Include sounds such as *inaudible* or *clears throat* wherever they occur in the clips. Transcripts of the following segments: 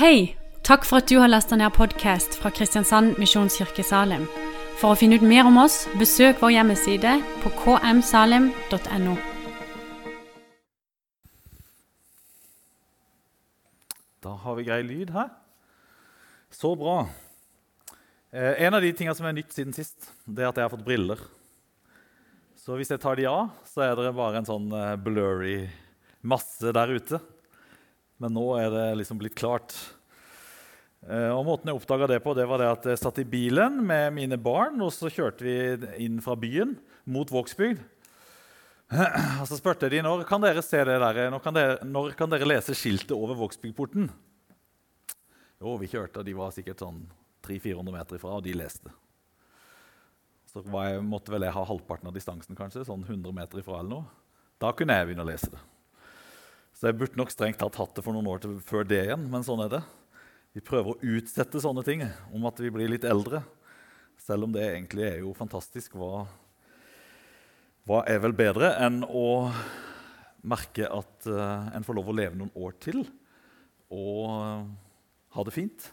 Hei! Takk for at du har lasta ned podkast fra Kristiansand Misjonskirke Salim. For å finne ut mer om oss, besøk vår hjemmeside på kmsalim.no. Da har vi grei lyd her. Så bra. Eh, en av de tingene som er nytt siden sist, det er at jeg har fått briller. Så hvis jeg tar de av, så er det bare en sånn eh, blurry masse der ute. Men nå er det liksom blitt klart. Eh, og Måten jeg oppdaga det på, det var det at jeg satt i bilen med mine barn, og så kjørte vi inn fra byen mot Vågsbygd. *clears throat* Og så spurte de, når kan dere se det der, når kan dere, når kan dere lese skiltet over Vågsbygdporten. Jo, vi kjørte, og de var sikkert sånn 300-400 meter ifra, og de leste. Så jeg, måtte vel jeg ha halvparten av distansen, kanskje, sånn 100 meter ifra eller noe. Da kunne jeg begynne å lese det. Så jeg burde nok strengt tatt hatt det for noen år til, før det igjen, men sånn er det. Vi prøver å utsette sånne ting om at vi blir litt eldre, selv om det egentlig er jo fantastisk. Hva, hva er vel bedre enn å merke at uh, en får lov å leve noen år til og uh, ha det fint?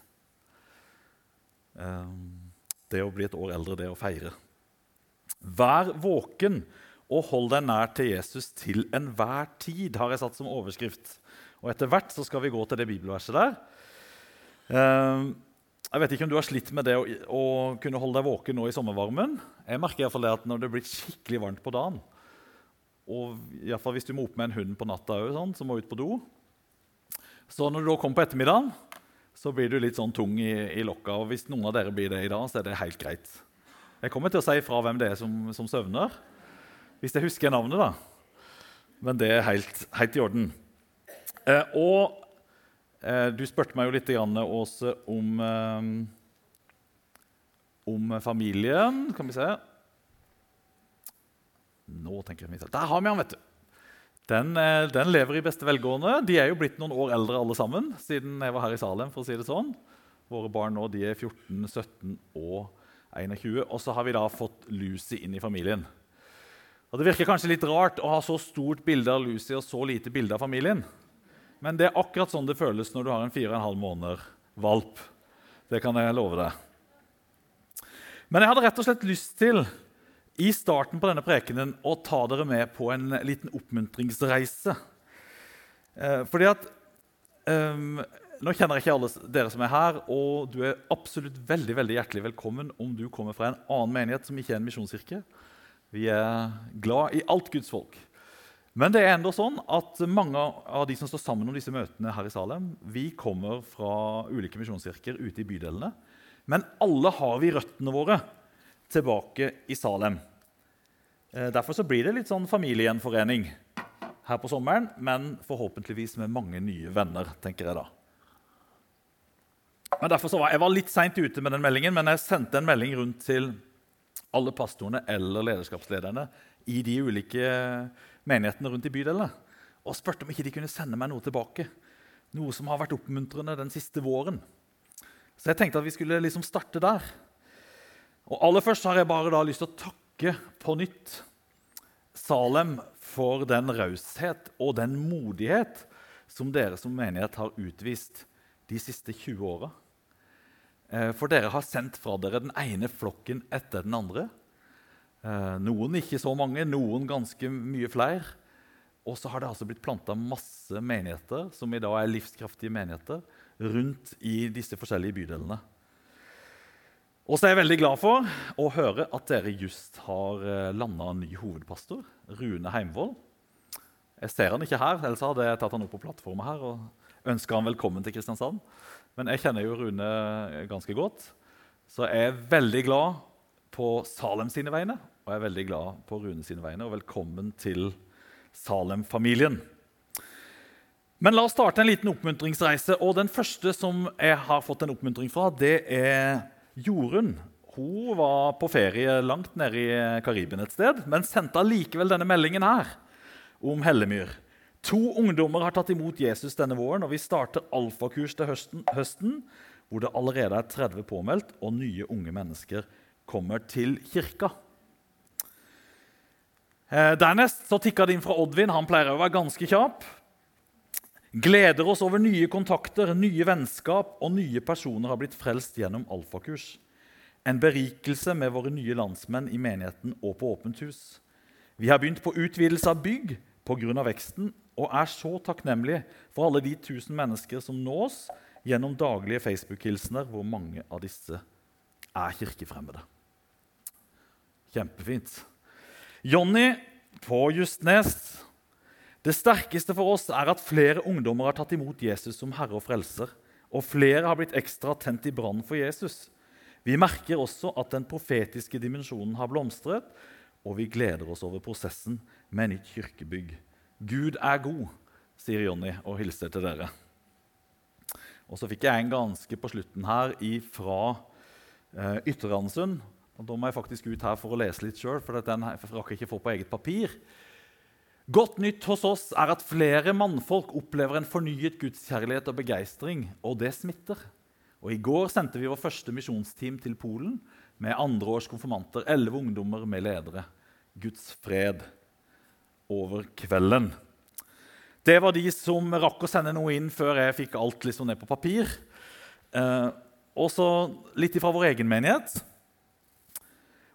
Uh, det å bli et år eldre, det å feire. Vær våken og hold deg nær til Jesus til enhver tid, har jeg satt som overskrift. Og Etter hvert så skal vi gå til det bibelverset der. Jeg vet ikke om du har slitt med det å, å kunne holde deg våken nå i sommervarmen. Jeg merker i hvert fall det at Når det blir skikkelig varmt på dagen, og i hvert fall hvis du må opp med en hund på natta òg, sånn, som må ut på do Så når du da kommer på ettermiddagen, så blir du litt sånn tung i, i lokka. og Hvis noen av dere blir det i dag, så er det helt greit. Jeg kommer til å si fra hvem det er som, som søvner, hvis jeg husker navnet. da. Men det er helt, helt i orden. Eh, og Eh, du spurte meg jo litt Åse, om, eh, om familien. Kan vi se Nå tenker jeg Der har vi han, vet du. Den, eh, den, lever i beste velgående. De er jo blitt noen år eldre alle sammen siden jeg var her i Salem. for å si det sånn. Våre barn nå de er 14, 17 og 21. Og så har vi da fått Lucy inn i familien. Og Det virker kanskje litt rart å ha så stort bilde av Lucy og så lite bilde av familien. Men det er akkurat sånn det føles når du har en fire og en halv måneder valp. Det kan jeg love deg. Men jeg hadde rett og slett lyst til i starten på denne prekenen å ta dere med på en liten oppmuntringsreise. Eh, fordi at eh, Nå kjenner jeg ikke alle dere som er her, og du er absolutt veldig veldig hjertelig velkommen om du kommer fra en annen menighet som ikke er en misjonskirke. Vi er glad i alt Guds folk. Men det er enda sånn at mange av de som står sammen om disse møtene her i Salem, vi kommer fra ulike misjonskirker ute i bydelene. Men alle har vi røttene våre tilbake i Salem. Eh, derfor så blir det litt sånn familiegjenforening her på sommeren, men forhåpentligvis med mange nye venner. tenker Jeg da. Men derfor så var Jeg var litt seint ute med den meldingen, men jeg sendte en melding rundt til alle pastorene eller lederskapslederne i de ulike menighetene rundt i bydelene og spurte om ikke de kunne sende meg noe tilbake. Noe som har vært oppmuntrende den siste våren. Så jeg tenkte at vi skulle liksom starte der. Og Aller først har jeg bare lyst til å takke på nytt Salem for den raushet og den modighet som dere som menighet har utvist de siste 20 åra. Eh, for dere har sendt fra dere den ene flokken etter den andre. Eh, noen ikke så mange, noen ganske mye flere. Og så har det altså blitt planta masse menigheter som i dag er livskraftige menigheter rundt i disse forskjellige bydelene. Og så er jeg veldig glad for å høre at dere just har eh, landa ny hovedpastor, Rune Heimvold. Jeg ser han ikke her, ellers hadde jeg tatt han opp på plattformen her og ønska han velkommen til Kristiansand. Men jeg kjenner jo Rune ganske godt, så jeg er veldig glad på Salem sine vegne, og jeg er veldig glad på Rune sine vegne. Og velkommen til Salem-familien. Men la oss starte en liten oppmuntringsreise. og Den første som jeg har fått en oppmuntring fra, det er Jorunn. Hun var på ferie langt nede i Karibien et sted, men sendte allikevel denne meldingen her om Hellemyr. To ungdommer har tatt imot Jesus denne våren, og vi starter alfakurs til høsten, høsten hvor det allerede er 30 påmeldt, og nye unge mennesker kommer til kirka. Eh, dernest så tikka det inn fra Oddvin. Han pleier å være ganske kjapp. Gleder oss over nye kontakter, nye vennskap og nye personer har blitt frelst gjennom alfakurs. En berikelse med våre nye landsmenn i menigheten og på Åpent hus. Vi har begynt på utvidelse av bygg pga. veksten og er så takknemlig for alle de tusen mennesker som nås gjennom daglige Facebook-hilsener, hvor mange av disse er kirkefremmede. Kjempefint. Jonny på Justnes det sterkeste for oss er at flere ungdommer har tatt imot Jesus som herre og frelser, og flere har blitt ekstra tent i brann for Jesus. Vi merker også at den profetiske dimensjonen har blomstret, og vi gleder oss over prosessen med nytt kirkebygg. Gud er god, sier Jonny og hilser til dere. Og så fikk jeg en ganske på slutten her fra eh, Ytre Og da må jeg faktisk ut her for å lese litt sjøl, for den rakk jeg ikke få på eget papir. Godt nytt hos oss er at flere mannfolk opplever en fornyet gudskjærlighet og begeistring, og det smitter. Og I går sendte vi vår første misjonsteam til Polen med andreårs konfirmanter, elleve ungdommer med ledere. Guds fred over kvelden. Det var de som rakk å sende noe inn før jeg fikk alt liksom ned på papir. Eh, og så litt fra vår egen menighet.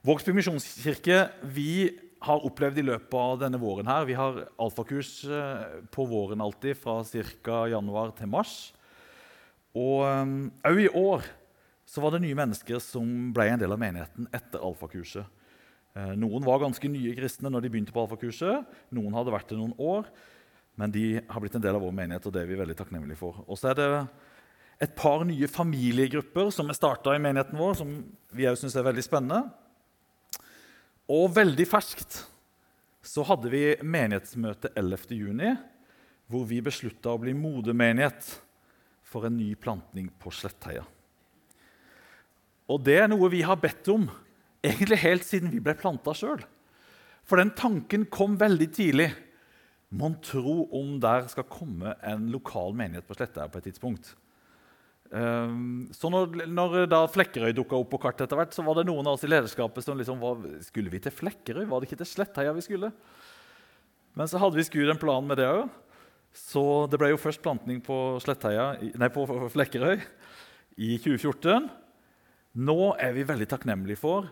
Vågsby misjonskirke vi har opplevd i løpet av denne våren her. Vi har alfakurs eh, på våren alltid, fra ca. januar til mars. Og òg eh, i år så var det nye mennesker som ble en del av menigheten etter alfakurset. Eh, noen var ganske nye kristne når de begynte på alfakurset. Noen hadde vært det noen år, men de har blitt en del av vår menighet. og det er vi veldig takknemlige for. Og så er det et par nye familiegrupper som er starta i menigheten vår, som vi òg syns er veldig spennende. Og veldig ferskt så hadde vi menighetsmøte 11.6, hvor vi beslutta å bli modermenighet for en ny plantning på Slettheia. Og det er noe vi har bedt om egentlig helt siden vi ble planta sjøl. For den tanken kom veldig tidlig. Mon tro om der skal komme en lokal menighet på Slettheia på et tidspunkt. Ehm, så når, når da Flekkerøy dukka opp på kartet, etter hvert, så var det noen av oss i lederskapet som liksom var, Skulle vi til Flekkerøy? Var det ikke til Slettheia vi skulle? Men så hadde vi skudd en plan med det òg. Så det ble jo først plantning på, nei, på Flekkerøy i 2014. Nå er vi veldig takknemlige for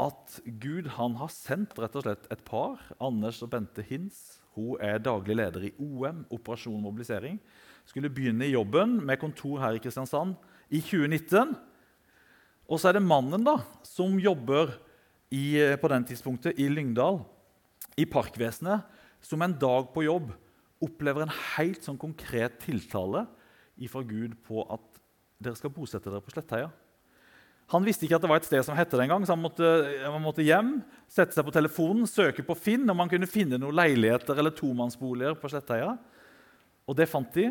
at Gud han har sendt rett og slett et par. Anders og Bente Hins. Hun er daglig leder i OM, Operasjon mobilisering skulle begynne i jobben med kontor her i Kristiansand i 2019. Og så er det mannen da, som jobber i, på den tidspunktet i Lyngdal, i Parkvesenet, som en dag på jobb opplever en helt sånn konkret tiltale ifra Gud på at dere skal bosette dere på Slettheia. Han visste ikke at det var et sted som hette det engang, så han måtte, han måtte, hjem, sette seg på telefonen, søke på Finn om han kunne finne noen leiligheter eller tomannsboliger på Sletteheia. Og det fant de.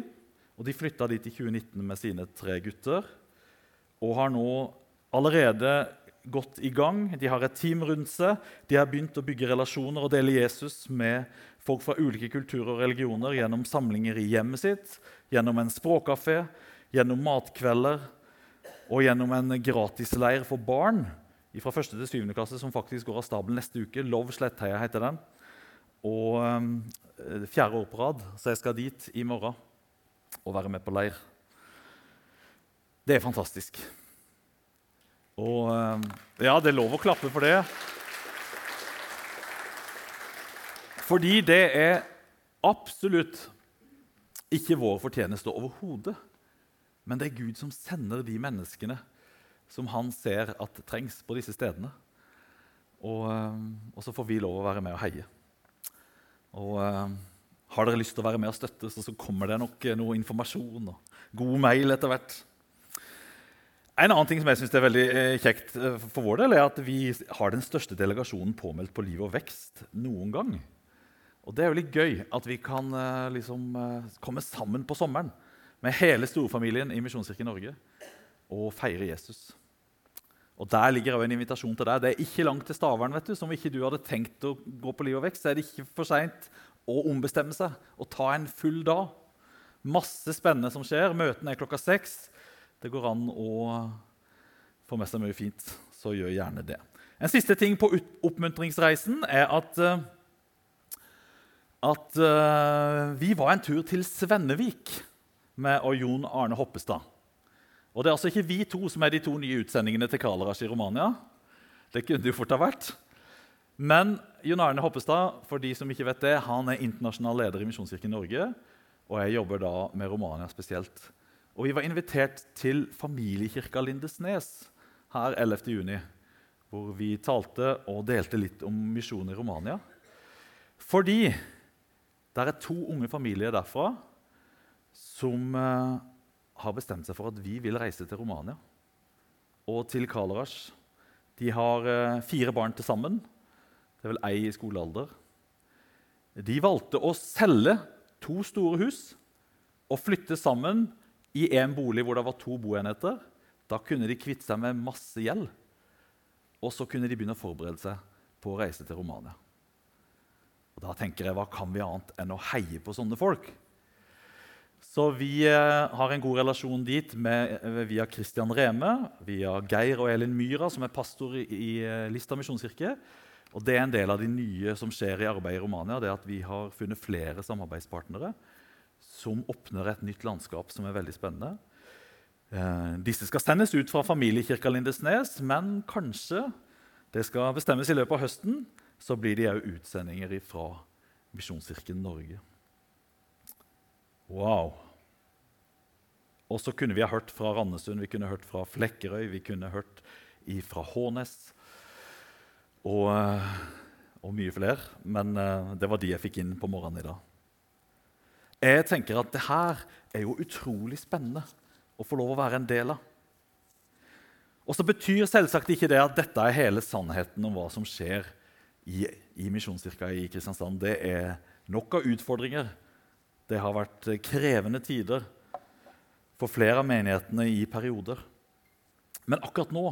Og De flytta dit i 2019 med sine tre gutter og har nå allerede gått i gang. De har et team rundt seg. De har begynt å bygge relasjoner og dele Jesus med folk fra ulike kulturer og religioner gjennom samlinger i hjemmet sitt, gjennom en språkkafé, gjennom matkvelder og gjennom en gratisleir for barn fra 1. til 7. klasse som faktisk går av stabelen neste uke. Love Slettheia heter den. Og um, fjerde år på rad, så jeg skal dit i morgen og være med på leir. Det er fantastisk. Og eh, ja, det er lov å klappe for det. Fordi det er absolutt ikke vår fortjeneste overhodet. Men det er Gud som sender de menneskene som han ser at trengs på disse stedene. Og, eh, og så får vi lov å være med og heie. Og eh, har dere lyst til å være med og støtte, så, kommer det nok eh, noe informasjon og god mail etter hvert. En annen ting som jeg synes er veldig kjekt for vår del, er at vi har den største delegasjonen påmeldt på Liv og vekst noen gang. Og Det er jo litt gøy at vi kan liksom, komme sammen på sommeren med hele storfamilien i Misjonskirken Norge og feire Jesus. Og Der ligger også en invitasjon til deg. Det er ikke langt til Stavern. vet du, Som ikke du hadde tenkt å gå på Liv og vekst, så er det ikke for seint å ombestemme seg og ta en full dag. Masse spennende som skjer. Møtene er klokka seks. Det går an å få med seg mye fint, så gjør gjerne det. En siste ting på oppmuntringsreisen er at uh, at uh, vi var en tur til Svennevik og Jon Arne Hoppestad. Og Det er altså ikke vi to som er de to nye utsendingene til Kalaras i Romania. Det kunne det jo fort ha vært. Men Jon Arne Hoppestad for de som ikke vet det, han er internasjonal leder i Misjonskirken Norge. Og jeg jobber da med Romania spesielt. Og Vi var invitert til familiekirka Lindesnes her 11. juni, hvor vi talte og delte litt om misjon i Romania. Fordi det er to unge familier derfra som uh, har bestemt seg for at vi vil reise til Romania og til Kalaras. De har uh, fire barn til sammen. Det er vel ei i skolealder. De valgte å selge to store hus og flytte sammen i en bolig hvor det var to boenheter. Da kunne de kvitte seg med masse gjeld. Og så kunne de begynne å forberede seg på å reise til Romania. Og Da tenker jeg, hva kan vi annet enn å heie på sånne folk? Så vi eh, har en god relasjon dit med, eh, via Christian Reme, via Geir og Elin Myra, som er pastor i, eh, Lista misjonskirke. Og Det er en del av de nye som skjer i arbeidet i Romania. det at Vi har funnet flere samarbeidspartnere som åpner et nytt landskap som er veldig spennende. Disse skal sendes ut fra familiekirka Lindesnes, men kanskje det skal bestemmes i løpet av høsten, så blir de òg utsendinger fra Misjonskirken Norge. Wow! Og så kunne vi ha hørt fra Randesund, vi kunne hørt fra Flekkerøy, vi kunne hørt fra Hånes og, eh, og mye flere. Men eh, det var de jeg fikk inn på morgenen i dag. Jeg tenker at det her er jo utrolig spennende å få lov å være en del av. Og så betyr selvsagt ikke det at dette er hele sannheten om hva som skjer i, i Misjonskirka i Kristiansand. Det er nok av utfordringer. Det har vært krevende tider for flere av menighetene i perioder. Men akkurat nå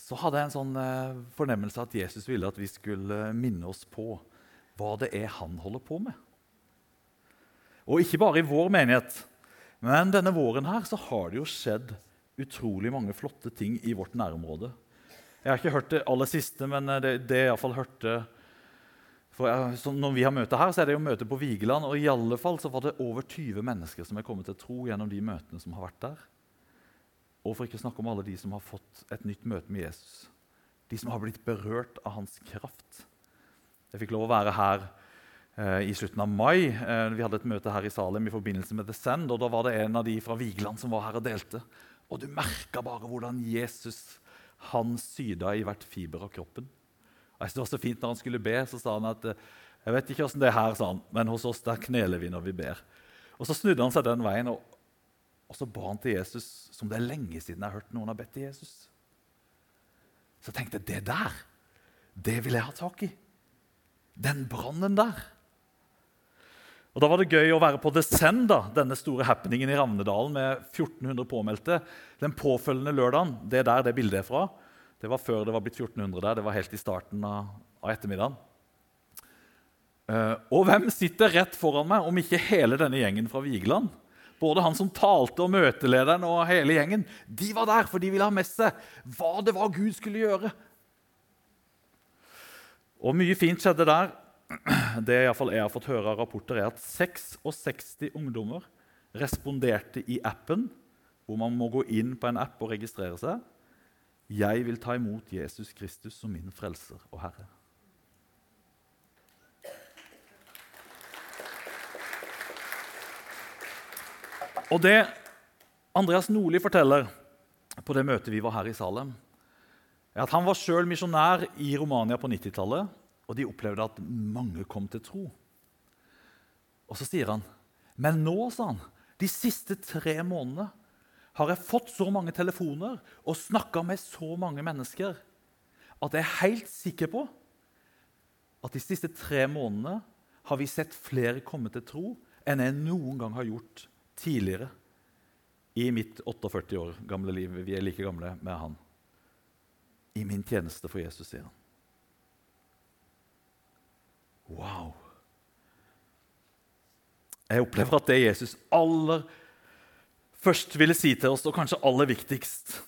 så hadde jeg en sånn eh, fornemmelse at Jesus ville at vi skulle minne oss på hva det er han holder på med. Og ikke bare i vår menighet, men denne våren her så har det jo skjedd utrolig mange flotte ting i vårt nærområde. Jeg har ikke hørt det aller siste, men eh, det, det jeg iallfall hørte for Når vi har møte her, så er det jo møte på Vigeland. Og i alle fall så var det over 20 mennesker som er kommet til tro gjennom de møtene som har vært der. Og for ikke å snakke om alle de som har fått et nytt møte med Jesus. De som har blitt berørt av hans kraft. Jeg fikk lov å være her Eh, i slutten av mai. Eh, vi hadde et møte her i Salem i forbindelse med The Send, og Da var det en av de fra Vigeland som var her og delte. Og du merka bare hvordan Jesus han syda i hvert fiber av kroppen. Og jeg det var så fint Når han skulle be, så sa han at eh, jeg vet ikke hvordan det er her, sa han, men hos oss der kneler vi når vi ber. Og Så snudde han seg den veien, og, og så ba han til Jesus som det er lenge siden jeg har hørt noen har bedt til Jesus. Så tenkte jeg det der, det vil jeg ha tak i. Den brannen der. Og Da var det gøy å være på Descend, denne store happeningen i Ravnedalen med 1400 påmeldte. Den påfølgende lørdagen, det er der det bildet er fra. Det var før det var blitt 1400 der. Det var helt i starten av, av ettermiddagen. Uh, og hvem sitter rett foran meg, om ikke hele denne gjengen fra Vigeland? Både han som talte, og møtelederen og hele gjengen. De var der, for de ville ha med seg hva det var Gud skulle gjøre. Og mye fint skjedde der det jeg har fått høre av rapporter, er at 66 ungdommer responderte i appen, hvor man må gå inn på en app og registrere seg. 'Jeg vil ta imot Jesus Kristus som min frelser og Herre'. Og det Andreas Nordli forteller på det møtet vi var her i Salem, er at han var sjøl misjonær i Romania på 90-tallet og de opplevde at mange kom til tro. Og så sier han, 'Men nå, sa han, de siste tre månedene har jeg fått så mange telefoner og snakka med så mange mennesker at jeg er helt sikker på at de siste tre månedene har vi sett flere komme til tro enn jeg noen gang har gjort tidligere i mitt 48 år gamle liv. Vi er like gamle med han. I min tjeneste for Jesus, sier han. Wow! Jeg opplever at det Jesus aller først ville si til oss, og kanskje aller viktigst,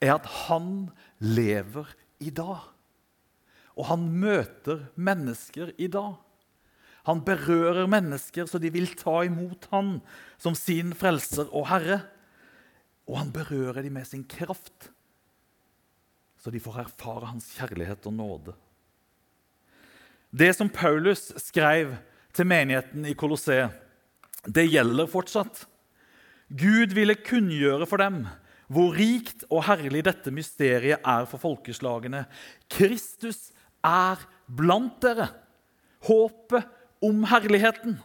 er at han lever i dag. Og han møter mennesker i dag. Han berører mennesker så de vil ta imot han som sin frelser og herre. Og han berører dem med sin kraft, så de får erfare hans kjærlighet og nåde. Det som Paulus skrev til menigheten i Colosseum, det gjelder fortsatt. Gud ville kunngjøre for dem hvor rikt og herlig dette mysteriet er for folkeslagene. Kristus er blant dere, håpet om herligheten.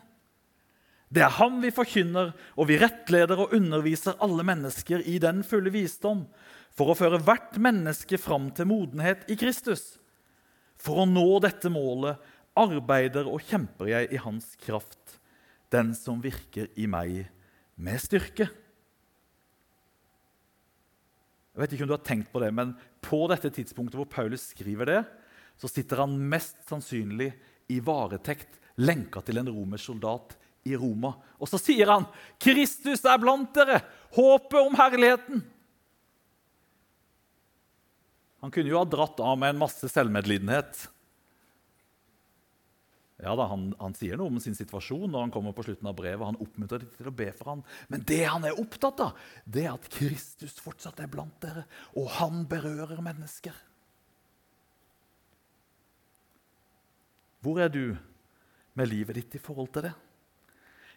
Det er ham vi forkynner, og vi rettleder og underviser alle mennesker i den fulle visdom, for å føre hvert menneske fram til modenhet i Kristus. For å nå dette målet arbeider og kjemper jeg i hans kraft, den som virker i meg med styrke. Jeg vet ikke om du har tenkt på det, men På dette tidspunktet hvor Paulus skriver det, så sitter han mest sannsynlig i varetekt, lenka til en romersk soldat i Roma. Og så sier han, 'Kristus er blant dere, håpet om herligheten'. Han kunne jo ha dratt av med en masse selvmedlidenhet. Ja da, han, han, sier noe om sin situasjon når han kommer på slutten av brevet. Han oppmuntrer dem til å be for ham. Men det han er opptatt av, det er at Kristus fortsatt er blant dere, og han berører mennesker. Hvor er du med livet ditt i forhold til det?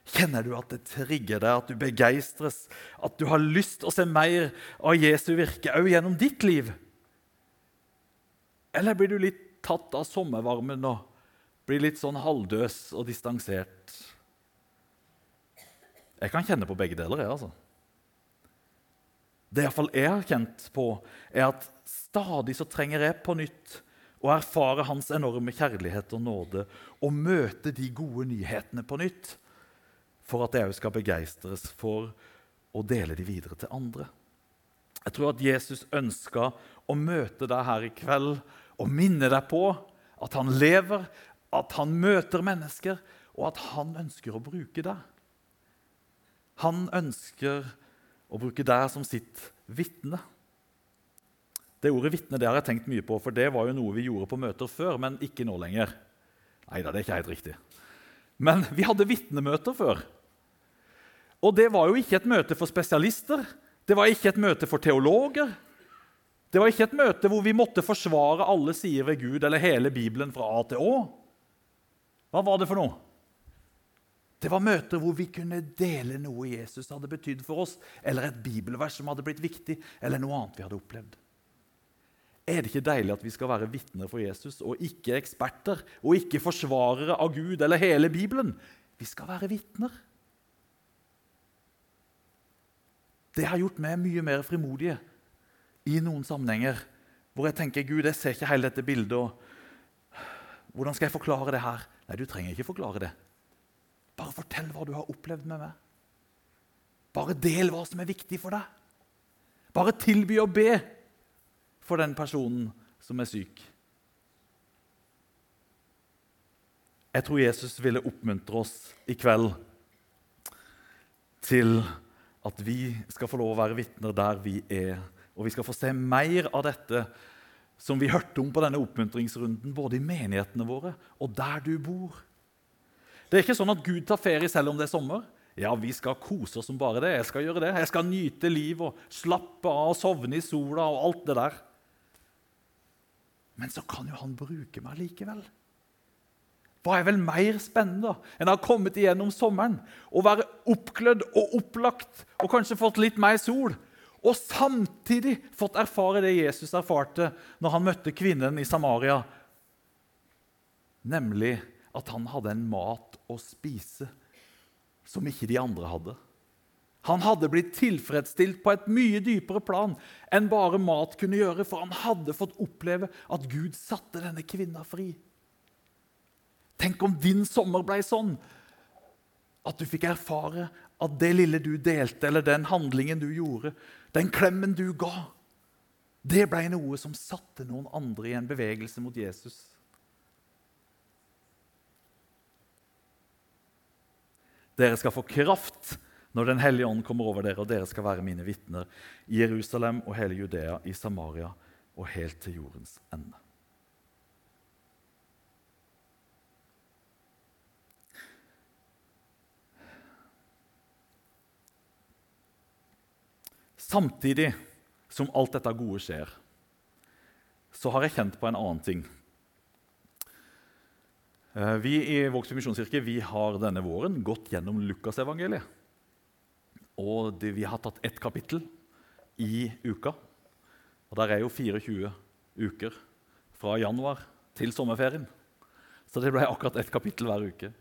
Kjenner du at det trigger deg, at du begeistres, at du har lyst å se mer av Jesu virke òg gjennom ditt liv? Eller blir du litt tatt av sommervarmen og blir litt sånn halvdøs og distansert. Jeg kan kjenne på begge deler. jeg, altså. Det iallfall jeg har kjent på, er at stadig så trenger jeg på nytt å erfare hans enorme kjærlighet og nåde og møte de gode nyhetene på nytt for at jeg òg skal begeistres for å dele de videre til andre. Jeg tror at Jesus ønska å møte deg her i kveld og minne deg på at han lever, at han møter mennesker, og at han ønsker å bruke deg. Han ønsker å bruke deg som sitt vitne. Det ordet vitne det har jeg tenkt mye på, for det var jo noe vi gjorde på møter før, men ikke nå lenger. Nei da, det er ikke helt riktig. Men vi hadde vitnemøter før. Og det var jo ikke et møte for spesialister. Det var ikke et møte for teologer. Det var ikke et møte hvor vi måtte forsvare alle sider ved Gud eller hele Bibelen fra A til Å. Hva var det for noe? Det var møter hvor vi kunne dele noe Jesus hadde betydd for oss, eller et bibelvers som hadde blitt viktig, eller noe annet vi hadde opplevd. Er det ikke deilig at vi skal være vitner for Jesus, og ikke eksperter, og ikke forsvarere av Gud eller hele Bibelen? Vi skal være vitner. Det har gjort meg mye mer frimodige i noen sammenhenger hvor jeg tenker Gud, jeg ser ikke hele dette bildet. og Hvordan skal jeg forklare det her? Nei, du trenger ikke forklare det. Bare fortell hva du har opplevd med meg. Bare del hva som er viktig for deg. Bare tilby å be for den personen som er syk. Jeg tror Jesus ville oppmuntre oss i kveld til at vi skal få lov å være vitner der vi er. Og vi skal få se mer av dette som vi hørte om på denne oppmuntringsrunden, både i menighetene våre og der du bor. Det er ikke sånn at Gud tar ferie selv om det er sommer. Ja, vi skal kose oss som bare det. Jeg skal gjøre det. Jeg skal nyte liv og slappe av og sovne i sola og alt det der. Men så kan jo han bruke meg likevel. Hva er vel mer spennende enn å ha kommet igjennom sommeren og være oppglødd og opplagt og kanskje fått litt mer sol og samtidig fått erfare det Jesus erfarte når han møtte kvinnen i Samaria, nemlig at han hadde en mat å spise som ikke de andre hadde. Han hadde blitt tilfredsstilt på et mye dypere plan enn bare mat kunne gjøre, for han hadde fått oppleve at Gud satte denne kvinna fri. Tenk om din sommer ble sånn at du fikk erfare at det lille du delte, eller den handlingen du gjorde, den klemmen du ga, det ble noe som satte noen andre i en bevegelse mot Jesus. Dere skal få kraft når Den hellige ånd kommer over dere, og dere skal være mine vitner i Jerusalem og hele Judea, i Samaria og helt til jordens ende. Samtidig som alt dette gode skjer, så har jeg kjent på en annen ting. Eh, vi i Vågsby misjonskirke har denne våren gått gjennom Lukasevangeliet. Og det, vi har tatt ett kapittel i uka. Og der er jo 24 uker fra januar til sommerferien. Så det ble akkurat ett kapittel hver uke.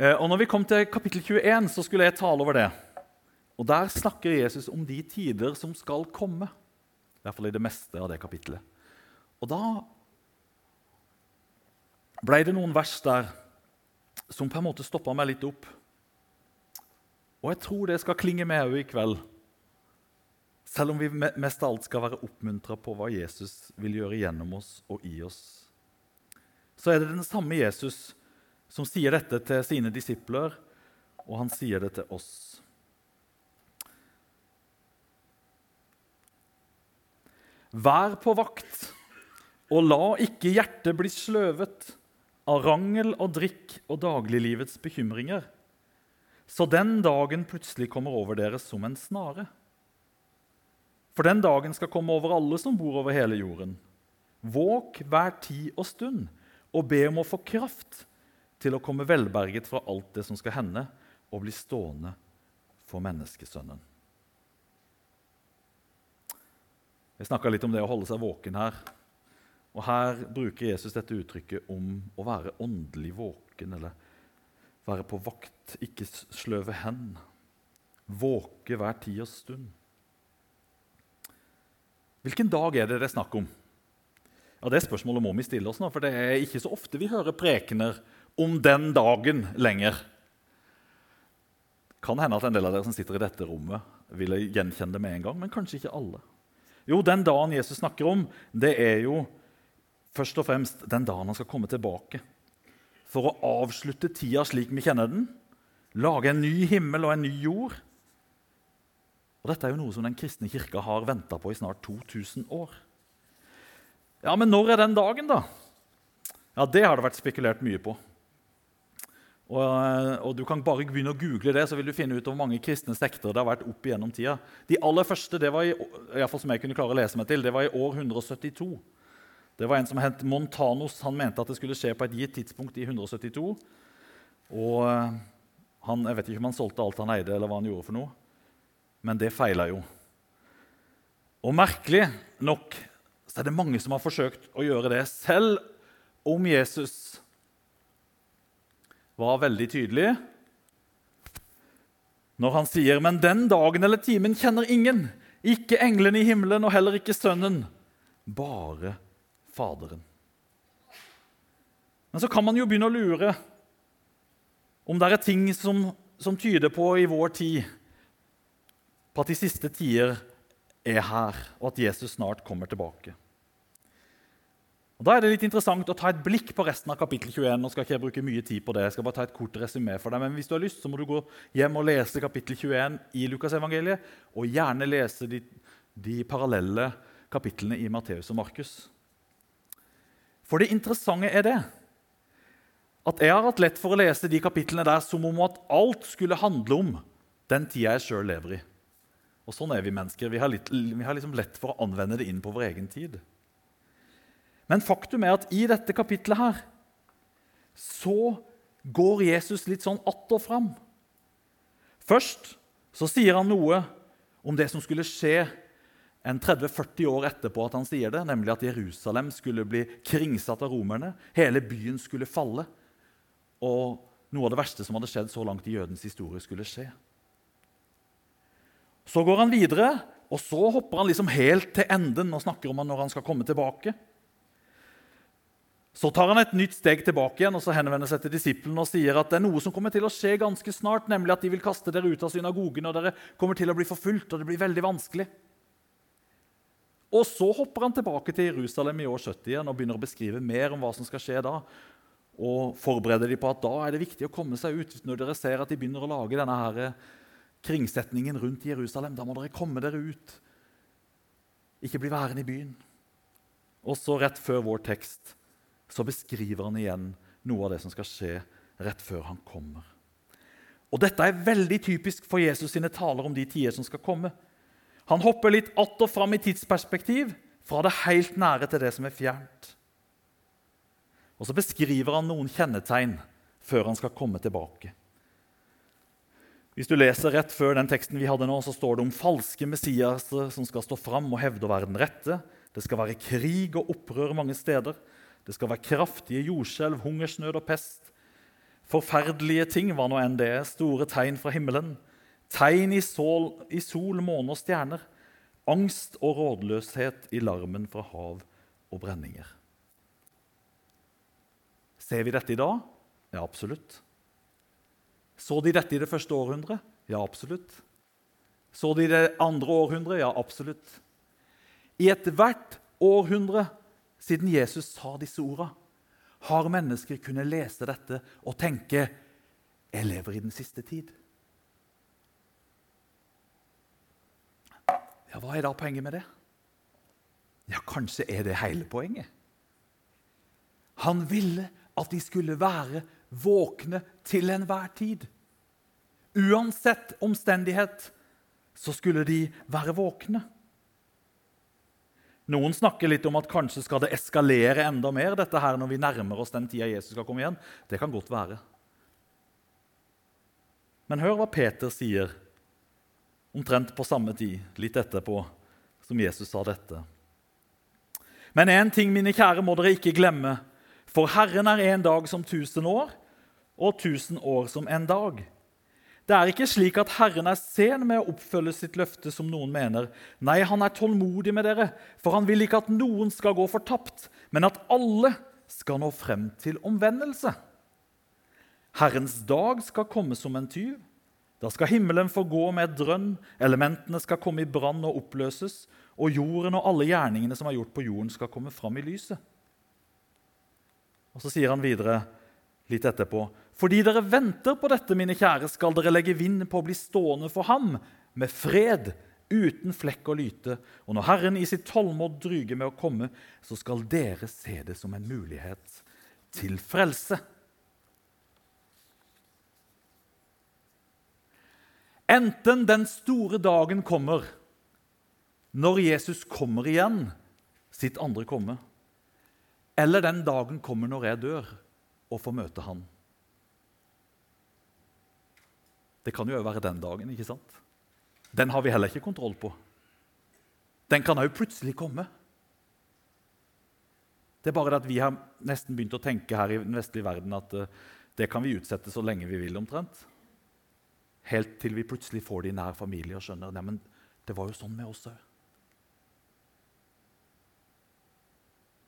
Eh, og når vi kom til kapittel 21, så skulle jeg tale over det. Og Der snakker Jesus om de tider som skal komme. I hvert fall i det meste av det kapittelet. Og da ble det noen vers der som på en måte stoppa meg litt opp. Og jeg tror det skal klinge med òg i kveld. Selv om vi mest av alt skal være oppmuntra på hva Jesus vil gjøre gjennom oss og i oss. Så er det den samme Jesus som sier dette til sine disipler, og han sier det til oss. Vær på vakt, og la ikke hjertet bli sløvet av rangel og drikk og dagliglivets bekymringer, så den dagen plutselig kommer over dere som en snare. For den dagen skal komme over alle som bor over hele jorden. Våk hver tid og stund og be om å få kraft til å komme velberget fra alt det som skal hende, og bli stående for menneskesønnen. Jeg snakka litt om det å holde seg våken her. Og Her bruker Jesus dette uttrykket om å være åndelig våken, eller være på vakt, ikke sløve hen. Våke hver og stund. Hvilken dag er det det er snakk om? Ja, Det spørsmålet må vi stille oss nå, for det er ikke så ofte vi hører prekener om den dagen lenger. Kan hende at en del av dere som sitter i dette rommet, ville gjenkjenne det med en gang, men kanskje ikke alle. Jo, den dagen Jesus snakker om, det er jo først og fremst den dagen han skal komme tilbake. For å avslutte tida slik vi kjenner den, lage en ny himmel og en ny jord. Og Dette er jo noe som den kristne kirka har venta på i snart 2000 år. Ja, Men når er den dagen, da? Ja, Det har det vært spekulert mye på. Og, eh, og, Du kan bare begynne å google det, så vil du finne ut hvor mange kristne sekter det har vært opp igjennom tida. De aller første det var i, i fall som jeg kunne klare å lese meg til, det var i år 172. Det var en som het Montanos. Han mente at det skulle skje på et gitt tidspunkt i 172. Og eh, han, Jeg vet ikke om han solgte alt han eide, eller hva han gjorde for noe. Men det feila jo. Og merkelig nok så er det mange som har forsøkt å gjøre det, selv om Jesus var veldig tydelig når han sier, 'Men den dagen eller timen kjenner ingen, ikke englene i himmelen og heller ikke Sønnen, bare Faderen'. Men så kan man jo begynne å lure om det er ting som, som tyder på i vår tid på at de siste tider er her, og at Jesus snart kommer tilbake. Og Da er det litt interessant å ta et blikk på resten av kapittel 21. Nå skal ikke jeg bruke mye tid på det, jeg skal bare ta et kort resymé for deg. Men hvis du har lyst, så må du gå hjem og lese kapittel 21 i Lukasevangeliet. Og gjerne lese de, de parallelle kapitlene i Matteus og Markus. For det interessante er det at jeg har hatt lett for å lese de kapitlene der som om at alt skulle handle om den tida jeg sjøl lever i. Og Sånn er vi mennesker. Vi har, litt, vi har liksom lett for å anvende det inn på vår egen tid. Men faktum er at i dette kapitlet her så går Jesus litt sånn att og fram. Først så sier han noe om det som skulle skje en 30-40 år etterpå at han sier det, nemlig at Jerusalem skulle bli kringsatt av romerne. Hele byen skulle falle. Og noe av det verste som hadde skjedd så langt i jødens historie, skulle skje. Så går han videre, og så hopper han liksom helt til enden og snakker om han når han skal komme tilbake. Så tar han et nytt steg tilbake igjen og så henvender seg til disiplene og sier at det er noe som kommer til å skje ganske snart, nemlig at de vil kaste dere ut av synagogen, og dere kommer til å bli forfulgt, og det blir veldig vanskelig. Og Så hopper han tilbake til Jerusalem i år 70 igjen og begynner å beskrive mer om hva som skal skje da. Og forbereder de på at da er det viktig å komme seg ut. Når dere ser at de begynner å lage denne her kringsetningen rundt Jerusalem, da må dere komme dere ut. Ikke bli værende i byen. Og så rett før vår tekst så beskriver han igjen noe av det som skal skje rett før han kommer. Og Dette er veldig typisk for Jesus sine taler om de tider som skal komme. Han hopper litt att og fram i tidsperspektiv, fra det helt nære til det som er fjernt. Og så beskriver han noen kjennetegn før han skal komme tilbake. Hvis du leser rett før den teksten vi hadde nå, så står det om falske Messiaser som skal stå fram og hevde å være den rette. Det skal være krig og opprør mange steder. Det skal være kraftige jordskjelv, hungersnød og pest. Forferdelige ting, hva nå enn det. Store tegn fra himmelen. Tegn i sol, i sol, måne og stjerner. Angst og rådløshet i larmen fra hav og brenninger. Ser vi dette i dag? Ja, absolutt. Så de dette i det første århundret? Ja, absolutt. Så de det andre århundret? Ja, absolutt. I ethvert århundre siden Jesus sa disse orda, har mennesker kunnet lese dette og tenke jeg lever i den siste tid. Ja, Hva er da poenget med det? Ja, Kanskje er det hele poenget. Han ville at de skulle være våkne til enhver tid. Uansett omstendighet så skulle de være våkne. Noen snakker litt om at kanskje skal det eskalere enda mer dette her når vi nærmer oss den tida Jesus skal komme igjen. Det kan godt være. Men hør hva Peter sier omtrent på samme tid, litt etterpå, som Jesus sa dette. Men én ting, mine kjære, må dere ikke glemme. For Herren er en dag som tusen år, og tusen år som en dag. Det er ikke slik at Herren er sen med å oppfølge sitt løfte, som noen mener. Nei, han er tålmodig med dere, for han vil ikke at noen skal gå fortapt, men at alle skal nå frem til omvendelse. Herrens dag skal komme som en tyv. Da skal himmelen få gå med et drønn, elementene skal komme i brann og oppløses, og jorden og alle gjerningene som er gjort på jorden, skal komme fram i lyset. Og Så sier han videre litt etterpå fordi dere venter på dette, mine kjære, skal dere legge vind på å bli stående for ham med fred, uten flekk og lyte. Og når Herren i sitt tålmod dryger med å komme, så skal dere se det som en mulighet til frelse. Enten den store dagen kommer når Jesus kommer igjen, sitt andre komme, eller den dagen kommer når jeg dør og får møte han. Det kan jo òg være den dagen. ikke sant? Den har vi heller ikke kontroll på. Den kan òg plutselig komme. Det er bare det at vi har nesten begynt å tenke her i den vestlige verden at uh, det kan vi utsette så lenge vi vil, omtrent. Helt til vi plutselig får det i nær familie og skjønner at det var jo sånn med oss òg.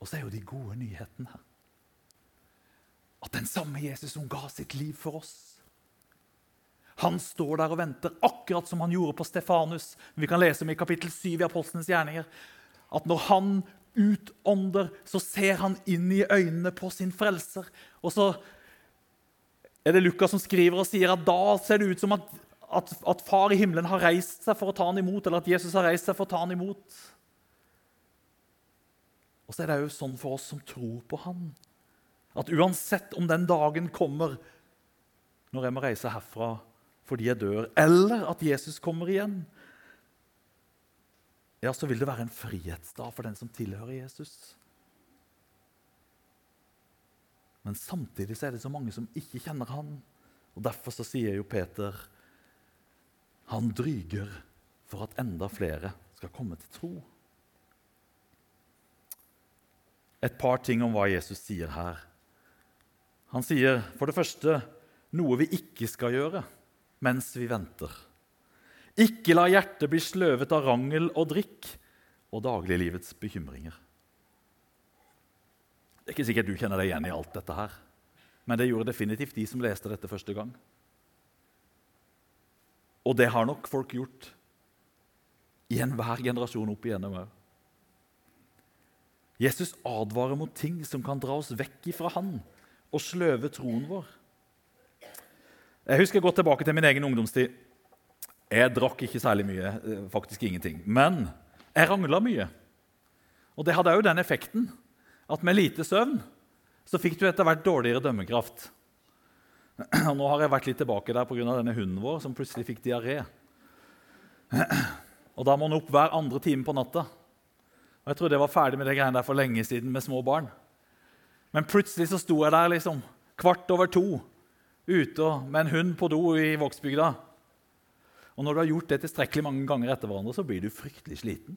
Og så er jo de gode nyhetene her at den samme Jesus som ga sitt liv for oss han står der og venter, akkurat som han gjorde på Stefanus. Vi kan lese om i kapittel 7 i Apostlenes gjerninger. At når han utånder, så ser han inn i øynene på sin frelser. Og så er det Lukas som skriver og sier at da ser det ut som at, at, at far i himmelen har reist seg for å ta han imot, eller at Jesus har reist seg for å ta han imot. Og så er det jo sånn for oss som tror på han, at uansett om den dagen kommer når jeg må reise herfra fordi jeg dør, eller at Jesus kommer igjen, ja, så vil det være en frihetsdag for den som tilhører Jesus. Men samtidig så er det så mange som ikke kjenner han. Og Derfor så sier jo Peter han dryger for at enda flere skal komme til tro. Et par ting om hva Jesus sier her. Han sier for det første noe vi ikke skal gjøre mens vi venter. Ikke la hjertet bli sløvet av rangel og drikk og dagliglivets bekymringer. Det er ikke sikkert du kjenner deg igjen i alt dette her, men det gjorde definitivt de som leste dette første gang. Og det har nok folk gjort i enhver generasjon opp igjennom òg. Jesus advarer mot ting som kan dra oss vekk ifra Han og sløve troen vår. Jeg husker godt tilbake til min egen ungdomstid. Jeg drakk ikke særlig mye, eh, faktisk ingenting. Men jeg rangla mye. Og det hadde òg den effekten at med lite søvn så fikk du etter hvert dårligere dømmekraft. *clears throat* Og nå har jeg vært litt tilbake der pga. denne hunden vår som plutselig fikk diaré. *clears throat* og da må han opp hver andre time på natta. Og Jeg trodde jeg var ferdig med det greiene der for lenge siden med små barn. Men plutselig så sto jeg der liksom, kvart over to ute med en hund på do i Vågsbygda. Og når du har gjort det tilstrekkelig mange ganger etter hverandre, så blir du fryktelig sliten.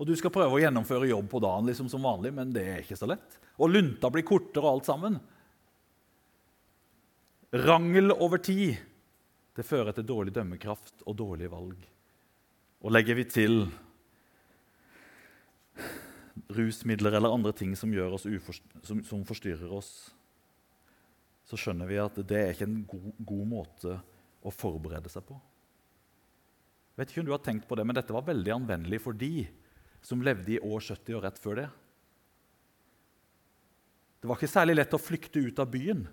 Og du skal prøve å gjennomføre jobb på dagen liksom som vanlig, men det er ikke så lett. Og lunta blir kortere og alt sammen. Rangel over tid det fører til dårlig dømmekraft og dårlige valg. Og legger vi til rusmidler eller andre ting som, oss som, som forstyrrer oss, så skjønner vi at det er ikke en god, god, måte å forberede seg på. Jeg vet ikke om du har tenkt på det, men Dette var veldig anvendelig for de som levde i år 70 og rett før det. Det var ikke særlig lett å flykte ut av byen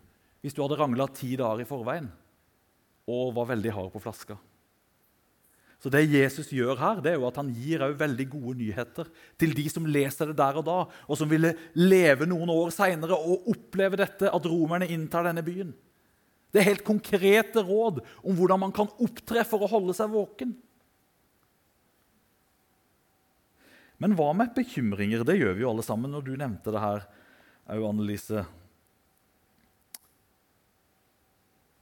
hvis du hadde rangla ti dager i forveien og var veldig hard på flaska. Så det Jesus gjør her, det er jo at han gir veldig gode nyheter til de som leser det der og da, og som ville leve noen år seinere og oppleve dette, at romerne inntar denne byen. Det er helt konkrete råd om hvordan man kan opptre for å holde seg våken. Men hva med bekymringer? Det gjør vi jo alle sammen. når du nevnte det her, Annelise.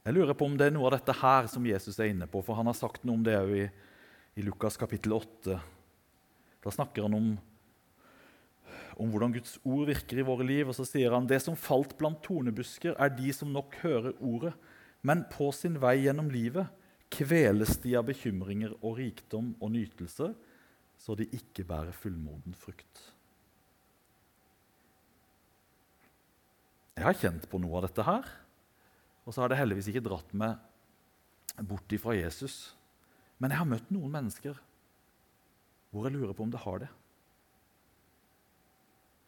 Jeg lurer på om det er noe av dette her som Jesus er inne på, for han har sagt noe om det òg i, i, Lukas kapittel 8. Da snakker han om, om hvordan Guds ord virker i våre liv. Og så sier han det som falt blant tornebusker, er de som nok hører ordet, men på sin vei gjennom livet kveles de av bekymringer og rikdom og nytelse, så de ikke bærer fullmoden frukt. Jeg har kjent på noe av dette her. Og så har det heldigvis ikke dratt meg bort ifra Jesus. Men jeg har møtt noen mennesker hvor jeg lurer på om det har det.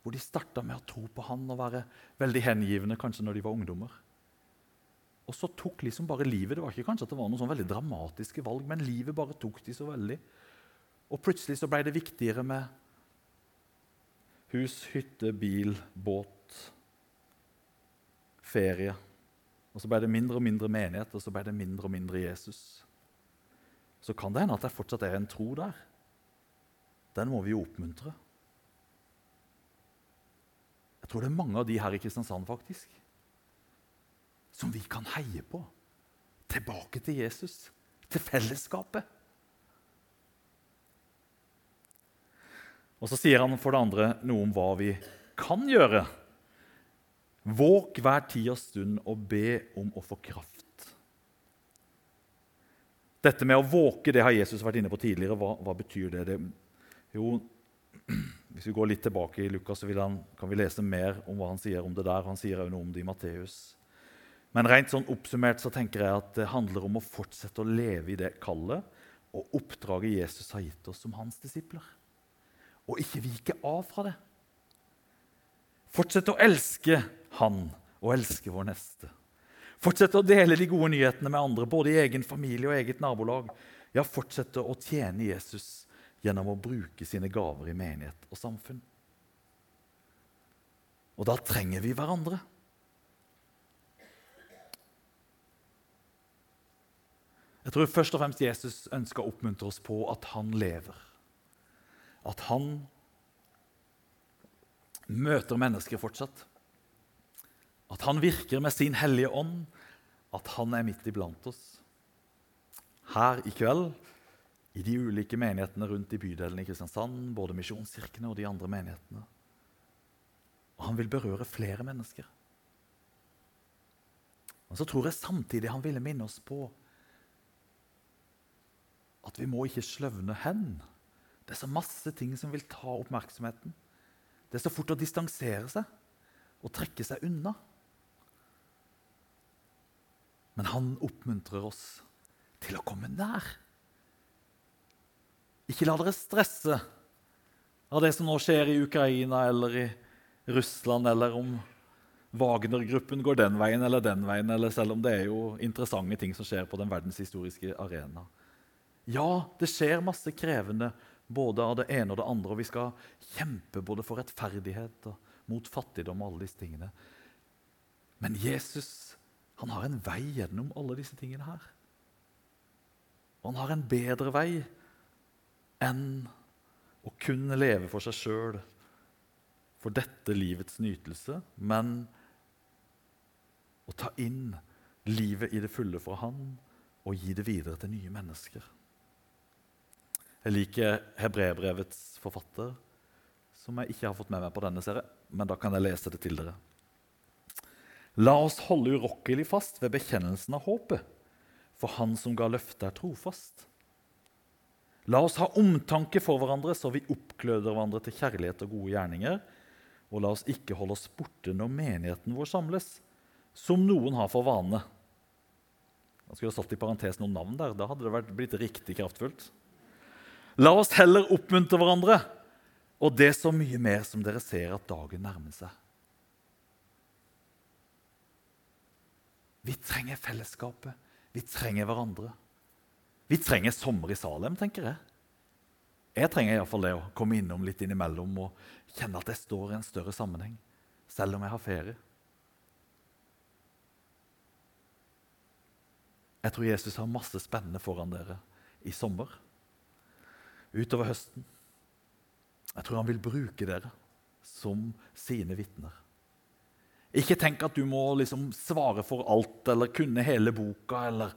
Hvor de starta med å tro på han og være veldig hengivne kanskje når de var ungdommer. Og så tok liksom bare livet Det var ikke kanskje at det var noen sånn veldig dramatiske valg, men livet bare tok de så veldig. Og plutselig så ble det viktigere med hus, hytte, bil, båt, ferie. Og Så ble det mindre og mindre menighet, og så ble det mindre og mindre Jesus. Så kan det hende at det fortsatt er en tro der. Den må vi jo oppmuntre. Jeg tror det er mange av de her i Kristiansand faktisk, som vi kan heie på. Tilbake til Jesus, til fellesskapet. Og Så sier han for det andre noe om hva vi kan gjøre Våg hver tid og stund og be om å få kraft. Dette med å våke det har Jesus vært inne på tidligere. Hva, hva betyr det? det? Jo, *clears throat* Hvis vi går litt tilbake i Lukas, så han, kan vi lese mer om hva han sier om det der. Han sier også noe om det i Matteus. Men rent sånn oppsummert så tenker jeg at det handler om å fortsette å leve i det kallet og oppdraget Jesus har gitt oss som hans disipler. Og ikke vike av fra det. Fortsette å elske han og elske vår neste. Fortsette å dele de gode nyhetene med andre, både i egen familie og eget nabolag. Ja, fortsette å tjene Jesus gjennom å bruke sine gaver i menighet og samfunn. Og da trenger vi hverandre. Jeg tror først og fremst Jesus ønsker å oppmuntre oss på at han lever. At han møter mennesker fortsatt. At han virker med sin hellige ånd, at han er midt iblant oss. Her i kveld, i de ulike menighetene rundt i bydelen i Kristiansand, både Misjonskirkene og de andre menighetene. Og han vil berøre flere mennesker. Men så tror jeg samtidig han ville minne oss på at vi må ikke sløvne hen. Det er så masse ting som vil ta oppmerksomheten. Det er så fort å distansere seg og trekke seg unna. Men han oppmuntrer oss til å komme nær. Ikke la dere stresse av det som nå skjer i Ukraina eller i Russland, eller om Wagner-gruppen går den veien eller den veien, eller selv om det er jo interessante ting som skjer på den verdenshistoriske arena. Ja, det skjer masse krevende både av det ene og det andre, og vi skal kjempe både for rettferdighet og mot fattigdom og alle disse tingene. Men Jesus han har en vei gjennom alle disse tingene her. Og han har en bedre vei enn å kunne leve for seg sjøl, for dette livets nytelse, men å ta inn livet i det fulle fra Han og gi det videre til nye mennesker. Jeg liker Hebrebrevets forfatter, som jeg ikke har fått med meg på denne serien, men da kan jeg lese det til dere. La oss holde urokkelig fast ved bekjennelsen av håpet, for Han som ga løftet, er trofast. La oss ha omtanke for hverandre, så vi oppgløder hverandre til kjærlighet og gode gjerninger. Og la oss ikke holde oss borte når menigheten vår samles, som noen har for vane. Da skulle ha satt i parentes noen navn der. Da hadde det blitt riktig kraftfullt. La oss heller oppmuntre hverandre, og det så mye mer som dere ser at dagen nærmer seg. Vi trenger fellesskapet. Vi trenger hverandre. Vi trenger sommer i Salem, tenker jeg. Jeg trenger iallfall det å komme innom litt innimellom og kjenne at jeg står i en større sammenheng, selv om jeg har ferie. Jeg tror Jesus har masse spennende foran dere i sommer, utover høsten. Jeg tror han vil bruke dere som sine vitner. Ikke tenk at du må liksom svare for alt eller kunne hele boka eller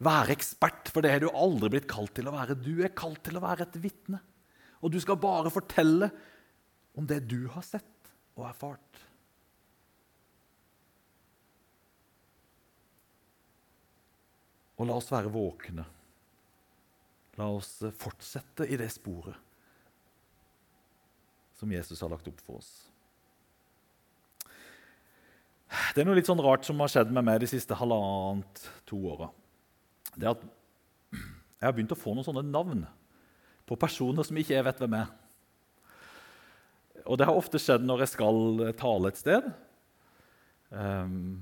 være ekspert, for det har du aldri blitt kalt til å være. Du er kalt til å være et vitne. Og du skal bare fortelle om det du har sett og erfart. Og la oss være våkne. La oss fortsette i det sporet som Jesus har lagt opp for oss. Det er noe litt sånn rart som har skjedd med meg de siste halvannet to åra det er at jeg har begynt å få noen sånne navn på personer som ikke jeg vet hvem er. Og det har ofte skjedd når jeg skal tale et sted. Um,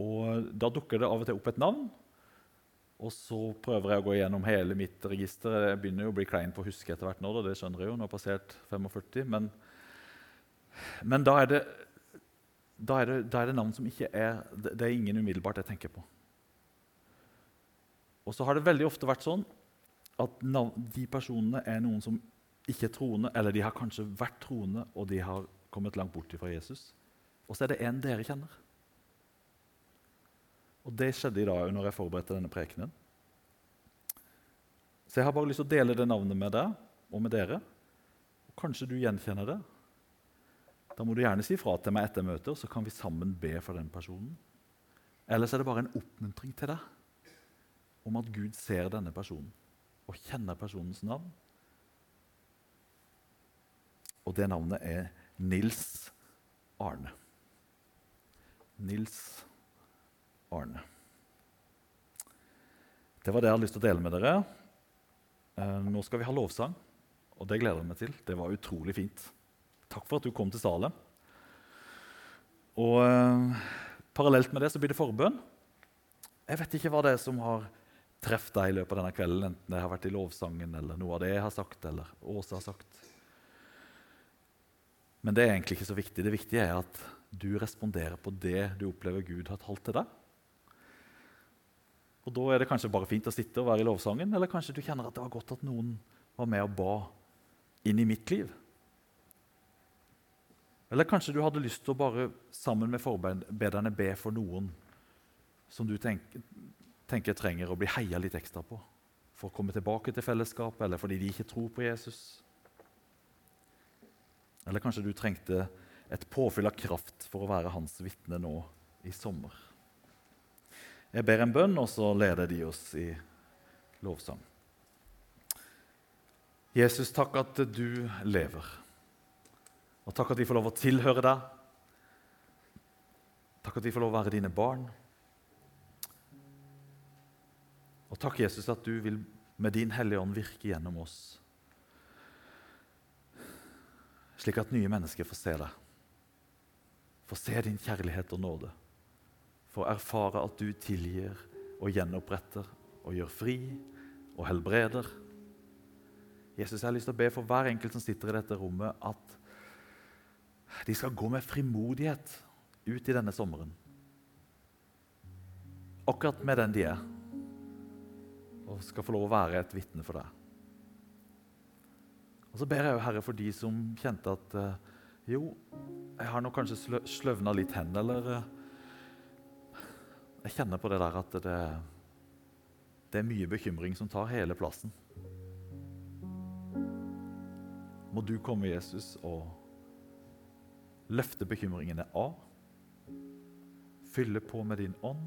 og Da dukker det av og til opp et navn, og så prøver jeg å gå gjennom hele mitt register. Jeg begynner jo å bli klein på å huske etter hvert nå, det skjønner jeg jo, nå har jeg passert 45. Men, men da, er det, da, er det, da er det navn som ikke er Det er ingen umiddelbart jeg tenker på. Og så har det veldig ofte vært sånn at de personene er noen som ikke er troende, eller de har kanskje vært troende, og de har kommet langt bort fra Jesus. Og så er det en dere kjenner. Og det skjedde i dag når jeg forberedte denne prekenen. Så jeg har bare lyst til å dele det navnet med deg og med dere. Og kanskje du gjenkjenner det. Da må du gjerne si fra til meg etter møtet, så kan vi sammen be for den personen. Ellers er det bare en oppmuntring til deg om at Gud ser denne personen og kjenner personens navn. Og det navnet er Nils Arne. Nils Arne. Det var det jeg hadde lyst til å dele med dere. Eh, nå skal vi ha lovsang, og det gleder jeg meg til. Det var utrolig fint. Takk for at du kom til Salem. Og eh, Parallelt med det så blir det forbønn. Jeg vet ikke hva det er som har truffet deg i løpet av denne kvelden, enten det har vært i lovsangen eller noe av det jeg har sagt, eller Åse har sagt. Men det er egentlig ikke så viktig. Det viktige er at du responderer på det du opplever Gud har talt til deg. Og Da er det kanskje bare fint å sitte og være i lovsangen, eller kanskje du kjenner at det var godt at noen var med og ba inn i mitt liv. Eller kanskje du hadde lyst til å bare sammen med forbederne be for noen som du tenker, tenker trenger å bli heia litt ekstra på for å komme tilbake til fellesskapet, eller fordi de ikke tror på Jesus. Eller kanskje du trengte et påfyll av kraft for å være hans vitne nå i sommer. Jeg ber en bønn, og så leder de oss i lovsang. Jesus, takk at du lever. Og takk at vi får lov å tilhøre deg. Takk at vi får lov å være dine barn. Og takk, Jesus, at du vil med din Hellige Ånd virke gjennom oss, slik at nye mennesker får se deg, får se din kjærlighet og nåde, får erfare at du tilgir og gjenoppretter og gjør fri og helbreder. Jesus, jeg har lyst til å be for hver enkelt som sitter i dette rommet, at de skal gå med frimodighet ut i denne sommeren. Akkurat med den de er og skal få lov å være et vitne for deg. Og så ber jeg jo Herre for de som kjente at eh, jo, jeg har nå kanskje slø sløvna litt hen, eller eh, Jeg kjenner på det der at det, det er mye bekymring som tar hele plassen. Må du komme, Jesus, og løfte bekymringene av. Fylle på med din ånd.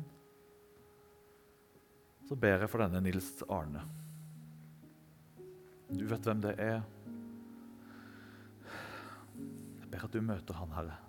Så ber jeg for denne Nils Arne. Du vet hvem det er. Jeg ber at du møter han, Herre.